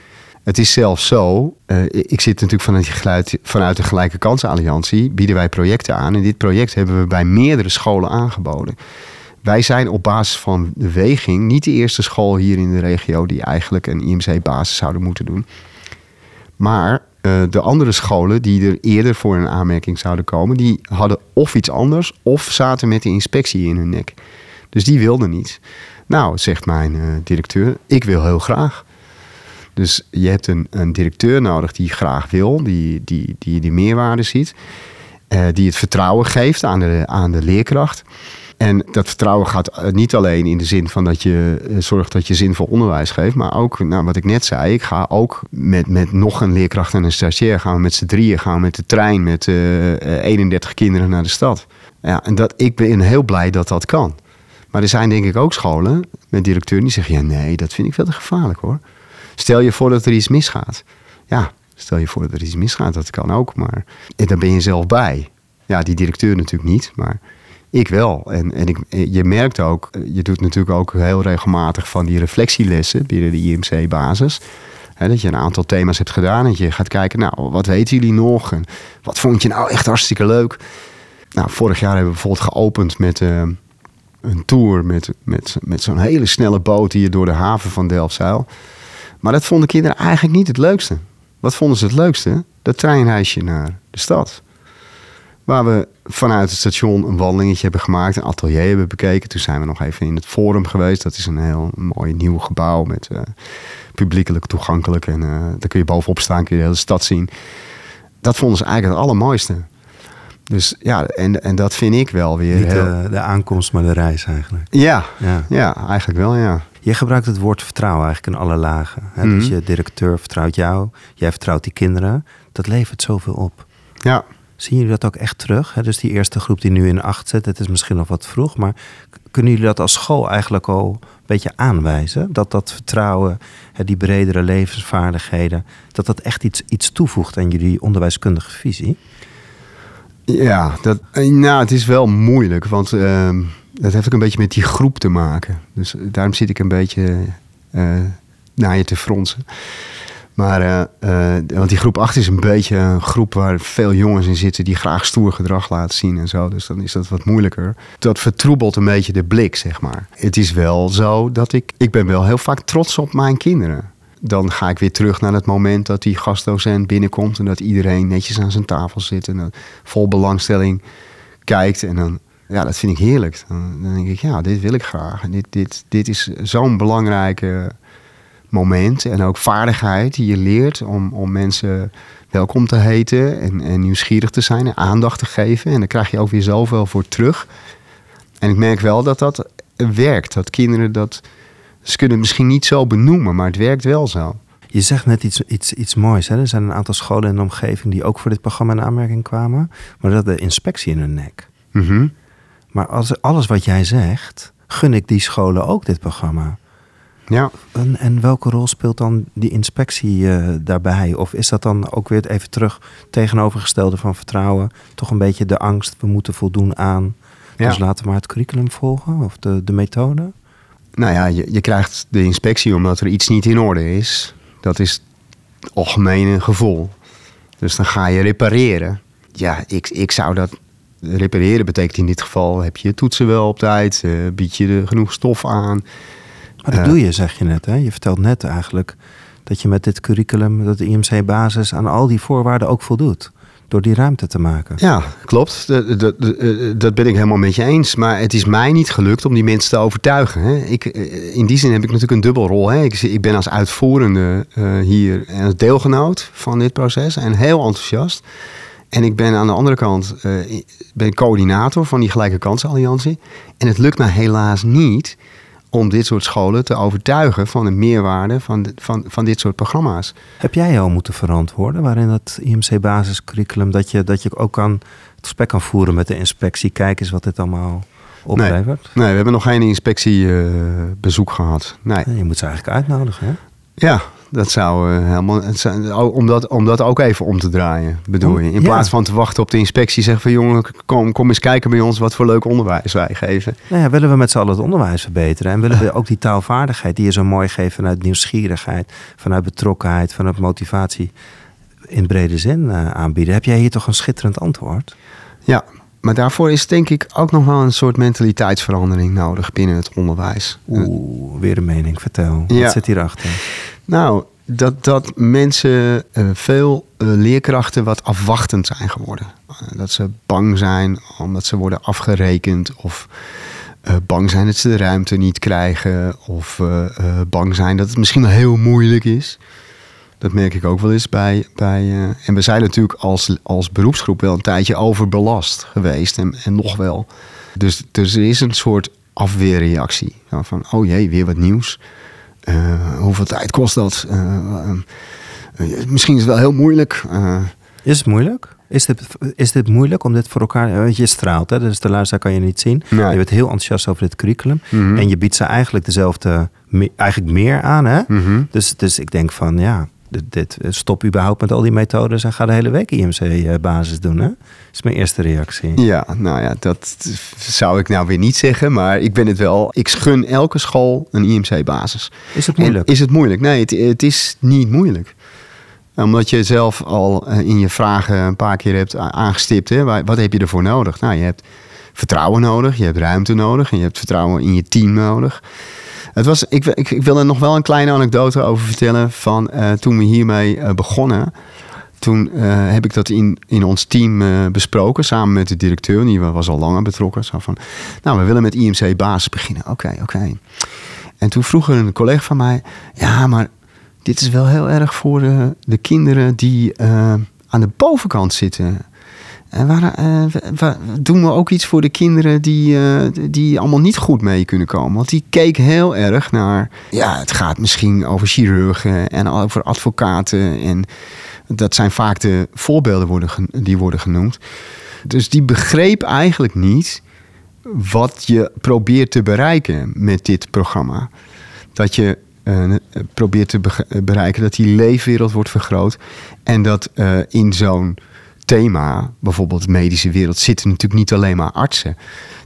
Het is zelfs zo, uh, ik zit natuurlijk vanuit, geluid, vanuit de Gelijke Kansenalliantie, bieden wij projecten aan. En dit project hebben we bij meerdere scholen aangeboden. Wij zijn op basis van de weging niet de eerste school hier in de regio die eigenlijk een IMC-basis zouden moeten doen. Maar uh, de andere scholen die er eerder voor een aanmerking zouden komen, die hadden of iets anders of zaten met de inspectie in hun nek. Dus die wilden niet. Nou, zegt mijn uh, directeur, ik wil heel graag. Dus je hebt een, een directeur nodig die graag wil, die die, die, die meerwaarde ziet, uh, die het vertrouwen geeft aan de, aan de leerkracht. En dat vertrouwen gaat eh, niet alleen in de zin van dat je eh, zorgt dat je zinvol onderwijs geeft, maar ook, nou, wat ik net zei, ik ga ook met, met nog een leerkracht en een stagiair, gaan we met z'n drieën, gaan we met de trein met uh, 31 kinderen naar de stad. Ja, en dat, ik ben heel blij dat dat kan. Maar er zijn denk ik ook scholen met directeuren die zeggen, ja nee, dat vind ik veel te gevaarlijk hoor. Stel je voor dat er iets misgaat. Ja, stel je voor dat er iets misgaat, dat kan ook, maar daar ben je zelf bij. Ja, die directeur natuurlijk niet, maar ik wel. En, en ik, je merkt ook, je doet natuurlijk ook heel regelmatig van die reflectielessen binnen de IMC-basis. dat je een aantal thema's hebt gedaan en je gaat kijken, nou, wat weten jullie nog? En wat vond je nou echt hartstikke leuk? Nou, vorig jaar hebben we bijvoorbeeld geopend met uh, een tour met, met, met zo'n hele snelle boot hier door de haven van Delfzijl. Maar dat vonden kinderen eigenlijk niet het leukste. Wat vonden ze het leukste? Dat treinreisje naar de stad. Waar we vanuit het station een wandelingetje hebben gemaakt, een atelier hebben bekeken. Toen zijn we nog even in het Forum geweest. Dat is een heel mooi nieuw gebouw met uh, publiekelijk toegankelijk. En uh, daar kun je bovenop staan, kun je de hele stad zien. Dat vonden ze eigenlijk het allermooiste. Dus ja, en, en dat vind ik wel weer. Niet de, de aankomst, maar de reis eigenlijk. Ja, ja, ja. eigenlijk wel, ja. Je gebruikt het woord vertrouwen eigenlijk in alle lagen. Hè? Dus je directeur vertrouwt jou, jij vertrouwt die kinderen. Dat levert zoveel op. Ja. Zien jullie dat ook echt terug? Dus die eerste groep die nu in acht zit, het is misschien nog wat vroeg, maar kunnen jullie dat als school eigenlijk al een beetje aanwijzen? Dat dat vertrouwen, die bredere levensvaardigheden, dat dat echt iets, iets toevoegt aan jullie onderwijskundige visie? Ja, dat, nou, het is wel moeilijk, want uh, dat heeft ook een beetje met die groep te maken. Dus daarom zit ik een beetje uh, naar je te fronsen. Maar, uh, uh, want die groep 8 is een beetje een groep waar veel jongens in zitten die graag stoer gedrag laten zien en zo. Dus dan is dat wat moeilijker. Dat vertroebelt een beetje de blik, zeg maar. Het is wel zo dat ik, ik ben wel heel vaak trots op mijn kinderen. Dan ga ik weer terug naar het moment dat die gastdocent binnenkomt en dat iedereen netjes aan zijn tafel zit en vol belangstelling kijkt. En dan, ja, dat vind ik heerlijk. Dan, dan denk ik, ja, dit wil ik graag. En dit, dit, dit is zo'n belangrijke moment en ook vaardigheid die je leert om, om mensen welkom te heten en, en nieuwsgierig te zijn en aandacht te geven. En dan krijg je ook weer zoveel voor terug. En ik merk wel dat dat werkt. Dat kinderen dat. Ze kunnen het misschien niet zo benoemen, maar het werkt wel zo. Je zegt net iets, iets, iets moois. Hè? Er zijn een aantal scholen in de omgeving die ook voor dit programma in aanmerking kwamen. Maar dat de inspectie in hun nek. Mhm. Maar als, alles wat jij zegt, gun ik die scholen ook dit programma. Ja. En, en welke rol speelt dan die inspectie eh, daarbij? Of is dat dan ook weer even terug tegenovergestelde van vertrouwen? Toch een beetje de angst, we moeten voldoen aan. Ja. Dus laten we maar het curriculum volgen of de, de methode? Nou ja, je, je krijgt de inspectie omdat er iets niet in orde is. Dat is het algemene gevoel. Dus dan ga je repareren. Ja, ik, ik zou dat... Repareren betekent in dit geval... heb je je toetsen wel op tijd? eh, bied je er genoeg stof aan? Maar dat Eh. doe je, zeg je net. Hè? Je vertelt net eigenlijk dat je met dit curriculum, dat de IMC-basis aan al die voorwaarden ook voldoet. Door die ruimte te maken. Ja, klopt. Dat, dat, ben ik helemaal met je eens. Maar het is mij niet gelukt om die mensen te overtuigen. Hè. Ik, eh, in die zin heb ik natuurlijk een dubbelrol. Hè. Ik, ik ben als uitvoerende eh, hier en als deelgenoot van dit proces en heel enthousiast. En ik ben aan de andere kant eh, ben coördinator van die Gelijke Kansenalliantie. En het lukt mij helaas niet om dit soort scholen te overtuigen van de meerwaarde van, de- van, van dit soort programma's. Heb jij jou moeten verantwoorden waarin dat IMC-basiscurriculum, dat je, dat je ook kan, het gesprek kan voeren met de inspectie, kijk eens wat dit allemaal oplevert? Nee, we hebben nog geen inspectiebezoek gehad. Nee. Je moet ze eigenlijk uitnodigen, hè? Ja, dat zou eh, helemaal. Zou, oh, om, dat, om dat ook even om te draaien, bedoel je. In Ja. plaats van te wachten op de inspectie, zeggen van jongen, kom, kom eens kijken bij ons wat voor leuk onderwijs wij geven. Nou ja, willen we met z'n allen het onderwijs verbeteren? En willen we ook die taalvaardigheid die je zo mooi geeft vanuit nieuwsgierigheid, vanuit betrokkenheid, vanuit motivatie in brede zin eh, aanbieden? Heb jij hier toch een schitterend antwoord? Ja, maar daarvoor is denk ik ook nog wel een soort mentaliteitsverandering nodig binnen het onderwijs. Oeh, weer een mening. Vertel. Ja. Wat zit hierachter? Nou, dat, dat mensen, eh, veel eh, leerkrachten wat afwachtend zijn geworden. Eh, dat ze bang zijn omdat ze worden afgerekend of bang zijn dat ze de ruimte niet krijgen of bang zijn dat het misschien wel heel moeilijk is. Dat merk ik ook wel eens bij. bij en we zijn natuurlijk als, als beroepsgroep wel een tijdje overbelast geweest en, en nog wel. Dus, dus er is een soort afweerreactie. Van, oh jee, weer wat nieuws. Eh, hoeveel tijd kost dat? Eh, eh, misschien is het wel heel moeilijk. Is het moeilijk? Is dit, is dit moeilijk om dit voor elkaar... Want je straalt, hè? dus de luisteraar kan je niet zien. Nee. Je bent heel enthousiast over dit curriculum. Mhm. En je biedt ze eigenlijk dezelfde... Eigenlijk meer aan, hè? mhm. Dus, dus ik denk van, ja... Dit, dit, stop überhaupt met al die methodes en ga de hele week IMC-basis doen, hè? Dat is mijn eerste reactie. Ja, nou ja, dat zou ik nou weer niet zeggen. Maar ik ben het wel. Ik gun elke school een IMC-basis. Is het moeilijk? En Is het moeilijk? Nee, het, het is niet moeilijk. Omdat je zelf al eh, in je vragen een paar keer hebt aangestipt. Hè? Wat heb je ervoor nodig? Nou, je hebt vertrouwen nodig, je hebt ruimte nodig en je hebt vertrouwen in je team nodig. Het was, ik, ik, ik wil er nog wel een kleine anekdote over vertellen van eh, toen we hiermee eh, begonnen. Toen eh, heb ik dat in, in ons team besproken, samen met de directeur, die was al langer betrokken. Zo van, nou, we willen met IMC basis beginnen. Oké, oké. En toen vroeg een collega van mij, ja, maar dit is wel heel erg voor de kinderen die aan de bovenkant zitten. En waar, eh, doen we ook iets voor de kinderen die, eh, die allemaal niet goed mee kunnen komen? Want die keken heel erg naar, ja, het gaat misschien over chirurgen en over advocaten. En dat zijn vaak de voorbeelden worden, die worden genoemd. Dus die begreep eigenlijk niet wat je probeert te bereiken met dit programma. Dat je eh, probeert te bereiken dat die leefwereld wordt vergroot. En dat eh, in zo'n thema, bijvoorbeeld de medische wereld, zitten natuurlijk niet alleen maar artsen.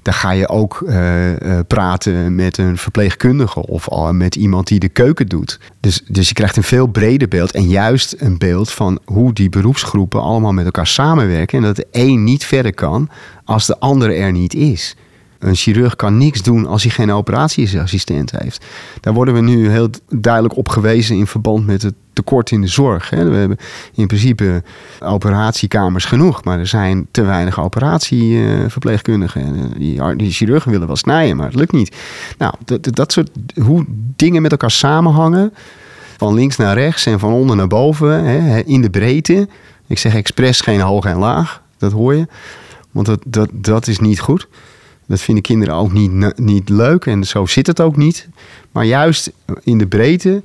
Daar ga je ook eh, eh, praten met een verpleegkundige of al met iemand die de keuken doet. Dus, dus je krijgt een veel breder beeld en juist een beeld van hoe die beroepsgroepen allemaal met elkaar samenwerken. En dat de een niet verder kan als de andere er niet is. Een chirurg kan niks doen als hij geen operatieassistent heeft. Daar worden we nu heel duidelijk op gewezen in verband met het tekort in de zorg. We hebben in principe operatiekamers genoeg, maar er zijn te weinig operatieverpleegkundigen. En, eh, Die, chirurgen willen wel snijden, maar het lukt niet. Nou, dat, dat soort hoe dingen met elkaar samenhangen, van links naar rechts en van onder naar boven, in de breedte. Ik zeg expres geen hoog en laag, dat hoor je. Want dat, dat, dat is niet goed. Dat vinden kinderen ook niet, niet leuk en zo zit het ook niet. Maar juist in de breedte,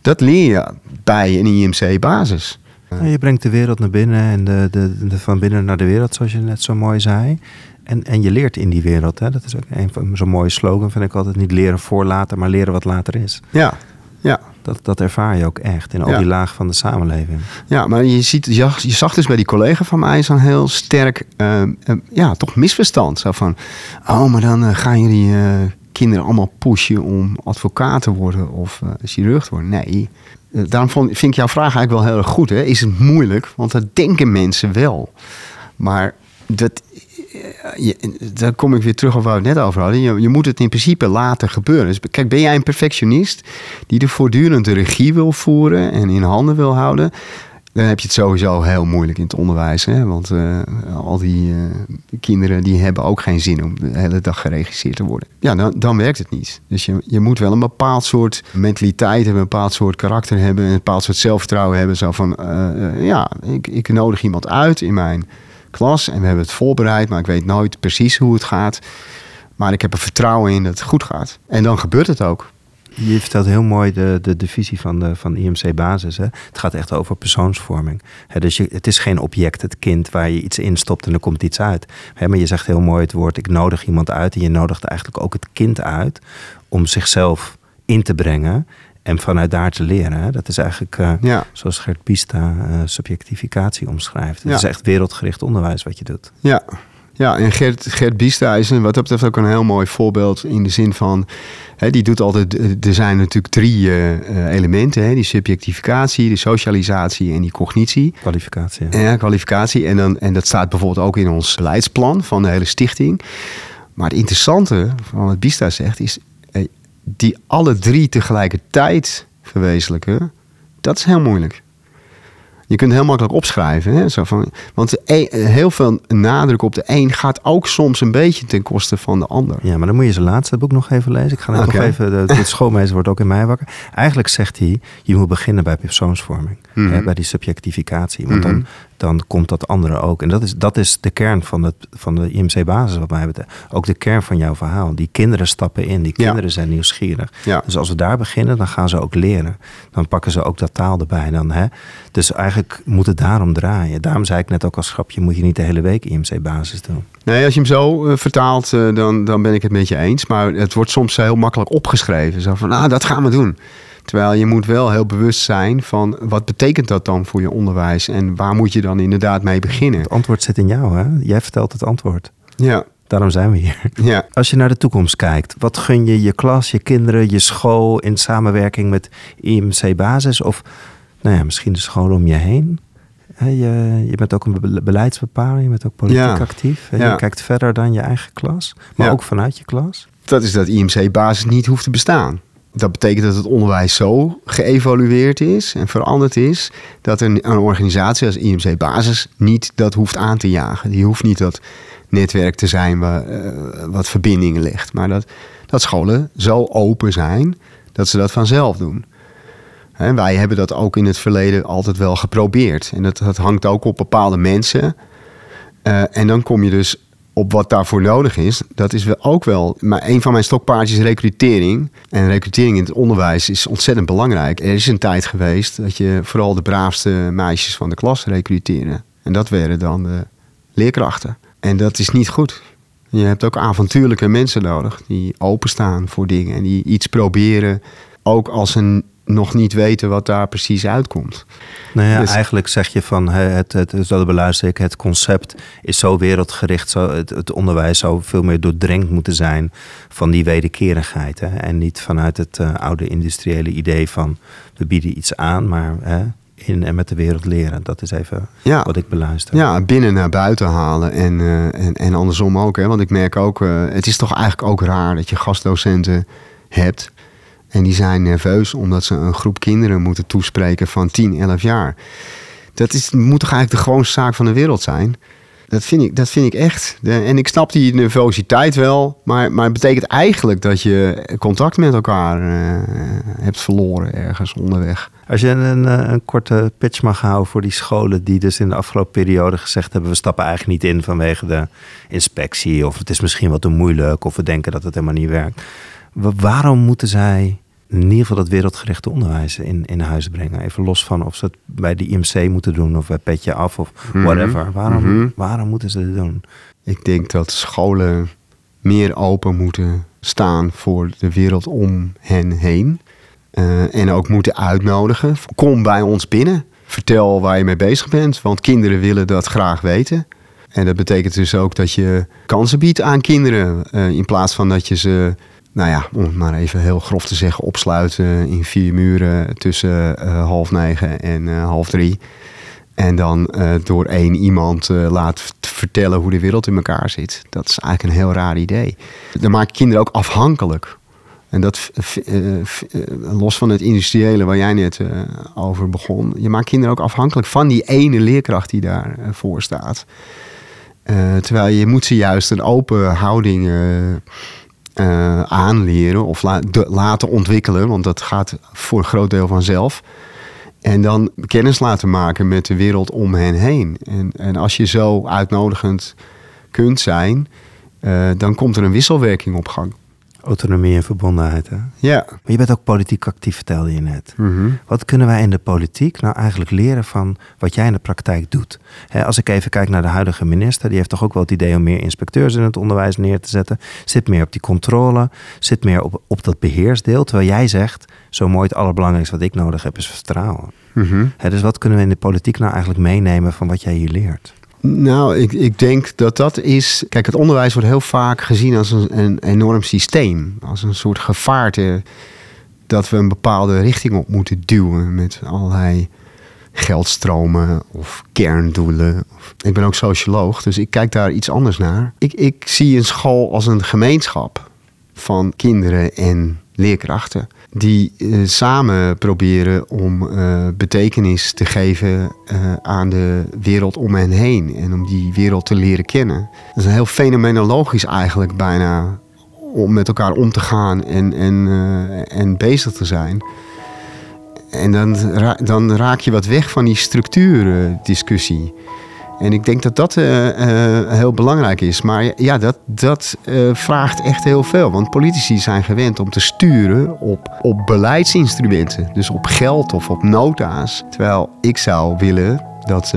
dat leer je bij een IMC-basis. Je brengt de wereld naar binnen en de, de, de, van binnen naar de wereld, zoals je net zo mooi zei. En, en je leert in die wereld. Hè? Dat is ook een van zo'n mooie slogan, vind ik altijd. Niet leren voor later, maar leren wat later is. Ja, ja. Dat, dat ervaar je ook echt in al Ja. die lagen van de samenleving. Ja, maar je, ziet, je, je zag dus bij die collega van mij zo'n heel sterk, eh, eh, ja, toch misverstand. Zo van, oh, maar dan eh, gaan jullie kinderen allemaal pushen om advocaat te worden of chirurg te worden. Nee, daarom vond, vind ik jouw vraag eigenlijk wel heel erg goed. Hè? Is het moeilijk? Want dat denken mensen wel. Maar dat, je, daar kom ik weer terug op waar we het net over hadden. Je, je moet het in principe laten gebeuren. Dus kijk, ben jij een perfectionist die er voortdurend de regie wil voeren en in handen wil houden? Dan heb je het sowieso heel moeilijk in het onderwijs. Hè? Want eh, al die eh, kinderen die hebben ook geen zin om de hele dag geregisseerd te worden. Ja, dan, dan werkt het niet. Dus je, je moet wel een bepaald soort mentaliteit hebben, een bepaald soort karakter hebben, een bepaald soort zelfvertrouwen hebben. Zo van, eh, ja, ik, ik nodig iemand uit in mijn klas en we hebben het voorbereid, maar ik weet nooit precies hoe het gaat. Maar ik heb er vertrouwen in dat het goed gaat. En dan gebeurt het ook. Je vertelt heel mooi de, de, de visie van, de, van IMC Basis. Hè? Het gaat echt over persoonsvorming. Dus je, het is geen object, het kind, waar je iets instopt en er komt iets uit. Maar je zegt heel mooi het woord, ik nodig iemand uit. En je nodigt eigenlijk ook het kind uit om zichzelf in te brengen en vanuit daar te leren. Hè? Dat is eigenlijk, eh, Ja. zoals Gert Bista eh, subjectificatie omschrijft. Het Ja. is echt wereldgericht onderwijs wat je doet. Ja, ja en Gert, Gert Biesta is een, wat dat betreft ook een heel mooi voorbeeld in de zin van, hè, die doet altijd, er zijn natuurlijk drie eh, elementen, hè, die subjectificatie, de socialisatie en die cognitie. Kwalificatie. En ja, kwalificatie. En, dan, en dat staat bijvoorbeeld ook in ons beleidsplan van de hele stichting. Maar het interessante van wat Bista zegt is, die alle drie tegelijkertijd verwezenlijken, dat is heel moeilijk. Je kunt heel makkelijk opschrijven. Hè? Zo van, want heel veel nadruk op de een gaat ook soms een beetje ten koste van de ander. Ja, maar dan moet je zijn laatste boek nog even lezen. Ik ga net nog even, de, de schoolmeester wordt ook in mij wakker. Eigenlijk zegt hij, je moet beginnen bij persoonsvorming. Mhm. Hè, bij die subjectificatie. Want Mhm. dan, dan komt dat andere ook. En dat is, dat is de kern van, het, van de IMC-basis wat mij betreft. Ook de kern van jouw verhaal. Die kinderen stappen in, die Ja. kinderen zijn nieuwsgierig. Ja. Dus als we daar beginnen, dan gaan ze ook leren. Dan pakken ze ook dat taal erbij. Dan, hè? Dus eigenlijk moet het daarom draaien. Daarom zei ik net ook als grapje, moet je niet de hele week IMC-basis doen. Nee, als je hem zo eh, vertaalt, eh, dan, dan ben ik het met je eens. Maar het wordt soms heel makkelijk opgeschreven. Zo van, ah, dat gaan we doen. Terwijl je moet wel heel bewust zijn van wat betekent dat dan voor je onderwijs en waar moet je dan inderdaad mee beginnen. Het antwoord zit in jou, hè? Jij vertelt het antwoord. Ja, Daarom zijn we hier. ja. Als je naar de toekomst kijkt, wat gun je je klas, je kinderen, je school in samenwerking met IMC Basis of nou ja, misschien de scholen om je heen? Je, je bent ook een be- beleidsbepaler, je bent ook politiek Ja. actief. Ja. Je kijkt verder dan je eigen klas, maar ook vanuit je klas. Dat is dat IMC-basis niet hoeft te bestaan. Dat betekent dat het onderwijs zo geëvalueerd is en veranderd is... dat een, een organisatie als IMC-basis niet dat hoeft aan te jagen. Die hoeft niet dat netwerk te zijn waar, eh, wat verbindingen legt. Maar dat, dat scholen zo open zijn dat ze dat vanzelf doen. Wij hebben dat ook in het verleden altijd wel geprobeerd. En dat, dat hangt ook op bepaalde mensen... Eh, en dan kom je dus op wat daarvoor nodig is. Dat is wel ook wel. Maar een van mijn stokpaardjes is recrutering. En recrutering in het onderwijs is ontzettend belangrijk. Er is een tijd geweest dat je vooral de braafste meisjes van de klas recruteerde. En dat werden dan de leerkrachten. En dat is niet goed. Je hebt ook avontuurlijke mensen nodig die openstaan voor dingen en die iets proberen. Ook als ze nog niet weten wat daar precies uitkomt. Nou ja, Dus- eigenlijk zeg je van het, het, beluister ik, het concept is zo wereldgericht, zo, het, het onderwijs zou veel meer doordrenkt moeten zijn van die wederkerigheid. Hè? En niet vanuit het eh, oude industriële idee van we bieden iets aan, maar hè, in en met de wereld leren. Dat is even Ja. wat ik beluister. Ja, binnen naar buiten halen en, eh, en, en andersom ook. Hè? Want ik merk ook, eh, het is toch eigenlijk ook raar dat je gastdocenten hebt. En die zijn nerveus omdat ze een groep kinderen moeten toespreken van 10, 11 jaar. Dat is, moet toch eigenlijk de gewoonste zaak van de wereld zijn? Dat vind ik, dat vind ik echt. En ik snap die nervositeit wel. Maar, maar het betekent eigenlijk dat je contact met elkaar eh, hebt verloren ergens onderweg. Als je een, eh, een korte pitch mag houden voor die scholen die dus in de afgelopen periode gezegd hebben... we stappen eigenlijk niet in vanwege de inspectie... of het is misschien wat te moeilijk of we denken dat het helemaal niet werkt. Wa- waarom moeten zij in ieder geval dat wereldgerichte onderwijs in, in huis brengen. Even los van of ze het bij de IMC moeten doen of bij Petje Af of Mhm. whatever. Waarom, Mhm. waarom moeten ze dit doen? Ik denk dat scholen meer open moeten staan voor de wereld om hen heen. Eh, en ook moeten uitnodigen. Kom bij ons binnen. Vertel waar je mee bezig bent. Want kinderen willen dat graag weten. En dat betekent dus ook dat je kansen biedt aan kinderen. eh, in plaats van dat je ze, nou ja, om het maar even heel grof te zeggen, opsluiten in vier muren tussen eh, half negen en eh, half drie. En dan eh, door één iemand laat vertellen hoe de wereld in elkaar zit. Dat is eigenlijk een heel raar idee. Dan maak je kinderen ook afhankelijk. En dat, los van het industriële waar jij net over begon. Je maakt kinderen ook afhankelijk van die ene leerkracht die daarvoor voor staat. Terwijl je moet ze juist een open houding eh, aanleren of laten ontwikkelen. Want dat gaat voor een groot deel vanzelf. En dan kennis laten maken met de wereld om hen heen. En, en als je zo uitnodigend kunt zijn, eh, dan komt er een wisselwerking op gang. Autonomie en verbondenheid. Hè? Ja. Maar je bent ook politiek actief, vertelde je net. Mhm. Wat kunnen wij in de politiek nou eigenlijk leren van wat jij in de praktijk doet? Als ik even kijk naar de huidige minister, die heeft toch ook wel het idee om meer inspecteurs in het onderwijs neer te zetten. Zit meer op die controle, zit meer op, op dat beheersdeel. Terwijl jij zegt, zo mooi het allerbelangrijkste wat ik nodig heb is vertrouwen. Mhm. Dus wat kunnen we in de politiek nou eigenlijk meenemen van wat jij hier leert? Nou, ik, ik denk dat dat is. Kijk, het onderwijs wordt heel vaak gezien als een, enorm systeem. Als een soort gevaarte dat we een bepaalde richting op moeten duwen met allerlei geldstromen of kerndoelen. Ik ben ook socioloog, dus ik kijk daar iets anders naar. Ik, ik zie een school als een gemeenschap van kinderen en leerkrachten. Die eh, samen proberen om eh, betekenis te geven eh, aan de wereld om hen heen. En om die wereld te leren kennen. Dat is heel fenomenologisch eigenlijk bijna. Om met elkaar om te gaan en, en, en bezig te zijn. En dan, dan raak je wat weg van die structuurdiscussie. En ik denk dat dat eh, eh, heel belangrijk is. Maar ja, dat, dat eh, vraagt echt heel veel. Want politici zijn gewend om te sturen op, op beleidsinstrumenten. Dus op geld of op nota's. Terwijl ik zou willen dat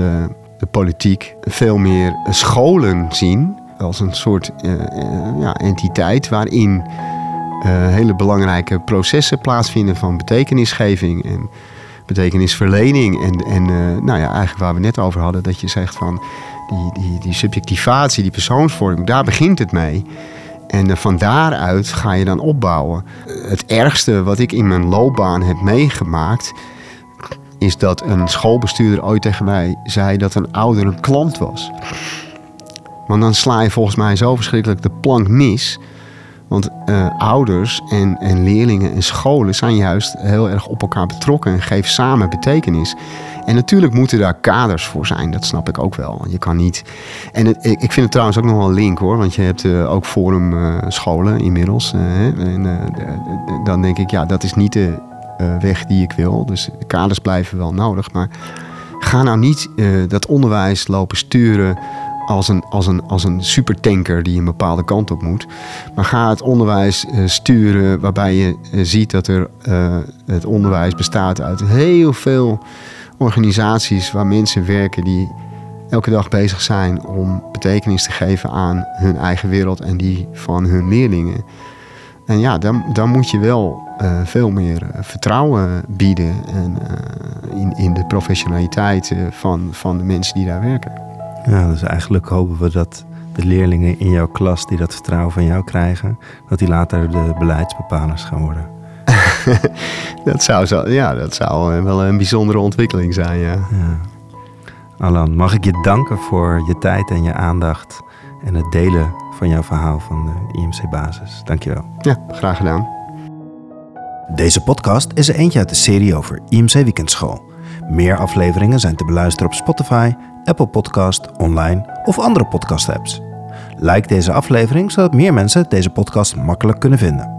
de politiek veel meer scholen zien. Als een soort ja, entiteit waarin hele belangrijke processen plaatsvinden van betekenisgeving en betekenisverlening. En, en eh, nou ja, eigenlijk waar we net over hadden, dat je zegt van die, die, die subjectivatie, die persoonsvorming, daar begint het mee. En eh, van daaruit ga je dan opbouwen. Het ergste wat ik in mijn loopbaan heb meegemaakt, is dat een schoolbestuurder ooit tegen mij zei dat een ouder een klant was. Want dan sla je volgens mij zo verschrikkelijk de plank mis. Want eh, ouders en, en leerlingen en scholen zijn juist heel erg op elkaar betrokken en geven samen betekenis. En natuurlijk moeten daar kaders voor zijn, dat snap ik ook wel. Je kan niet. En ik vind het trouwens ook nog wel een link hoor, want je hebt eh, ook forum eh, scholen inmiddels. eh, en dan denk ik, ja, dat is niet de weg die ik wil. Dus de kaders blijven wel nodig. Maar ga nou niet dat onderwijs lopen sturen als een, als, een, als een supertanker die een bepaalde kant op moet. Maar ga het onderwijs eh, sturen waarbij je eh, ziet dat er, eh, het onderwijs bestaat uit heel veel organisaties waar mensen werken die elke dag bezig zijn om betekenis te geven aan hun eigen wereld en die van hun leerlingen. En ja, dan, dan moet je wel veel meer vertrouwen bieden en, in, in de professionaliteit van, van de mensen die daar werken. Ja, dus eigenlijk hopen we dat de leerlingen in jouw klas die dat vertrouwen van jou krijgen, dat die later de beleidsbepalers gaan worden. *laughs* Dat zou, zo, ja, dat zou eh, wel een bijzondere ontwikkeling zijn, ja. Ja. Alan, mag ik je danken voor je tijd en je aandacht en het delen van jouw verhaal van de IMC Basis. Dankjewel. Ja, graag gedaan. Deze podcast is er eentje uit de serie over IMC Weekendschool. Meer afleveringen zijn te beluisteren op Spotify, Apple Podcast, online of andere podcast apps. Like deze aflevering zodat meer mensen deze podcast makkelijk kunnen vinden.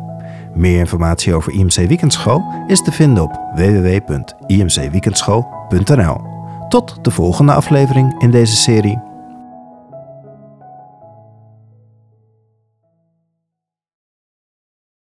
Meer informatie over IMC Weekendschool is te vinden op www.imcweekendschool.nl. Tot de volgende aflevering in deze serie.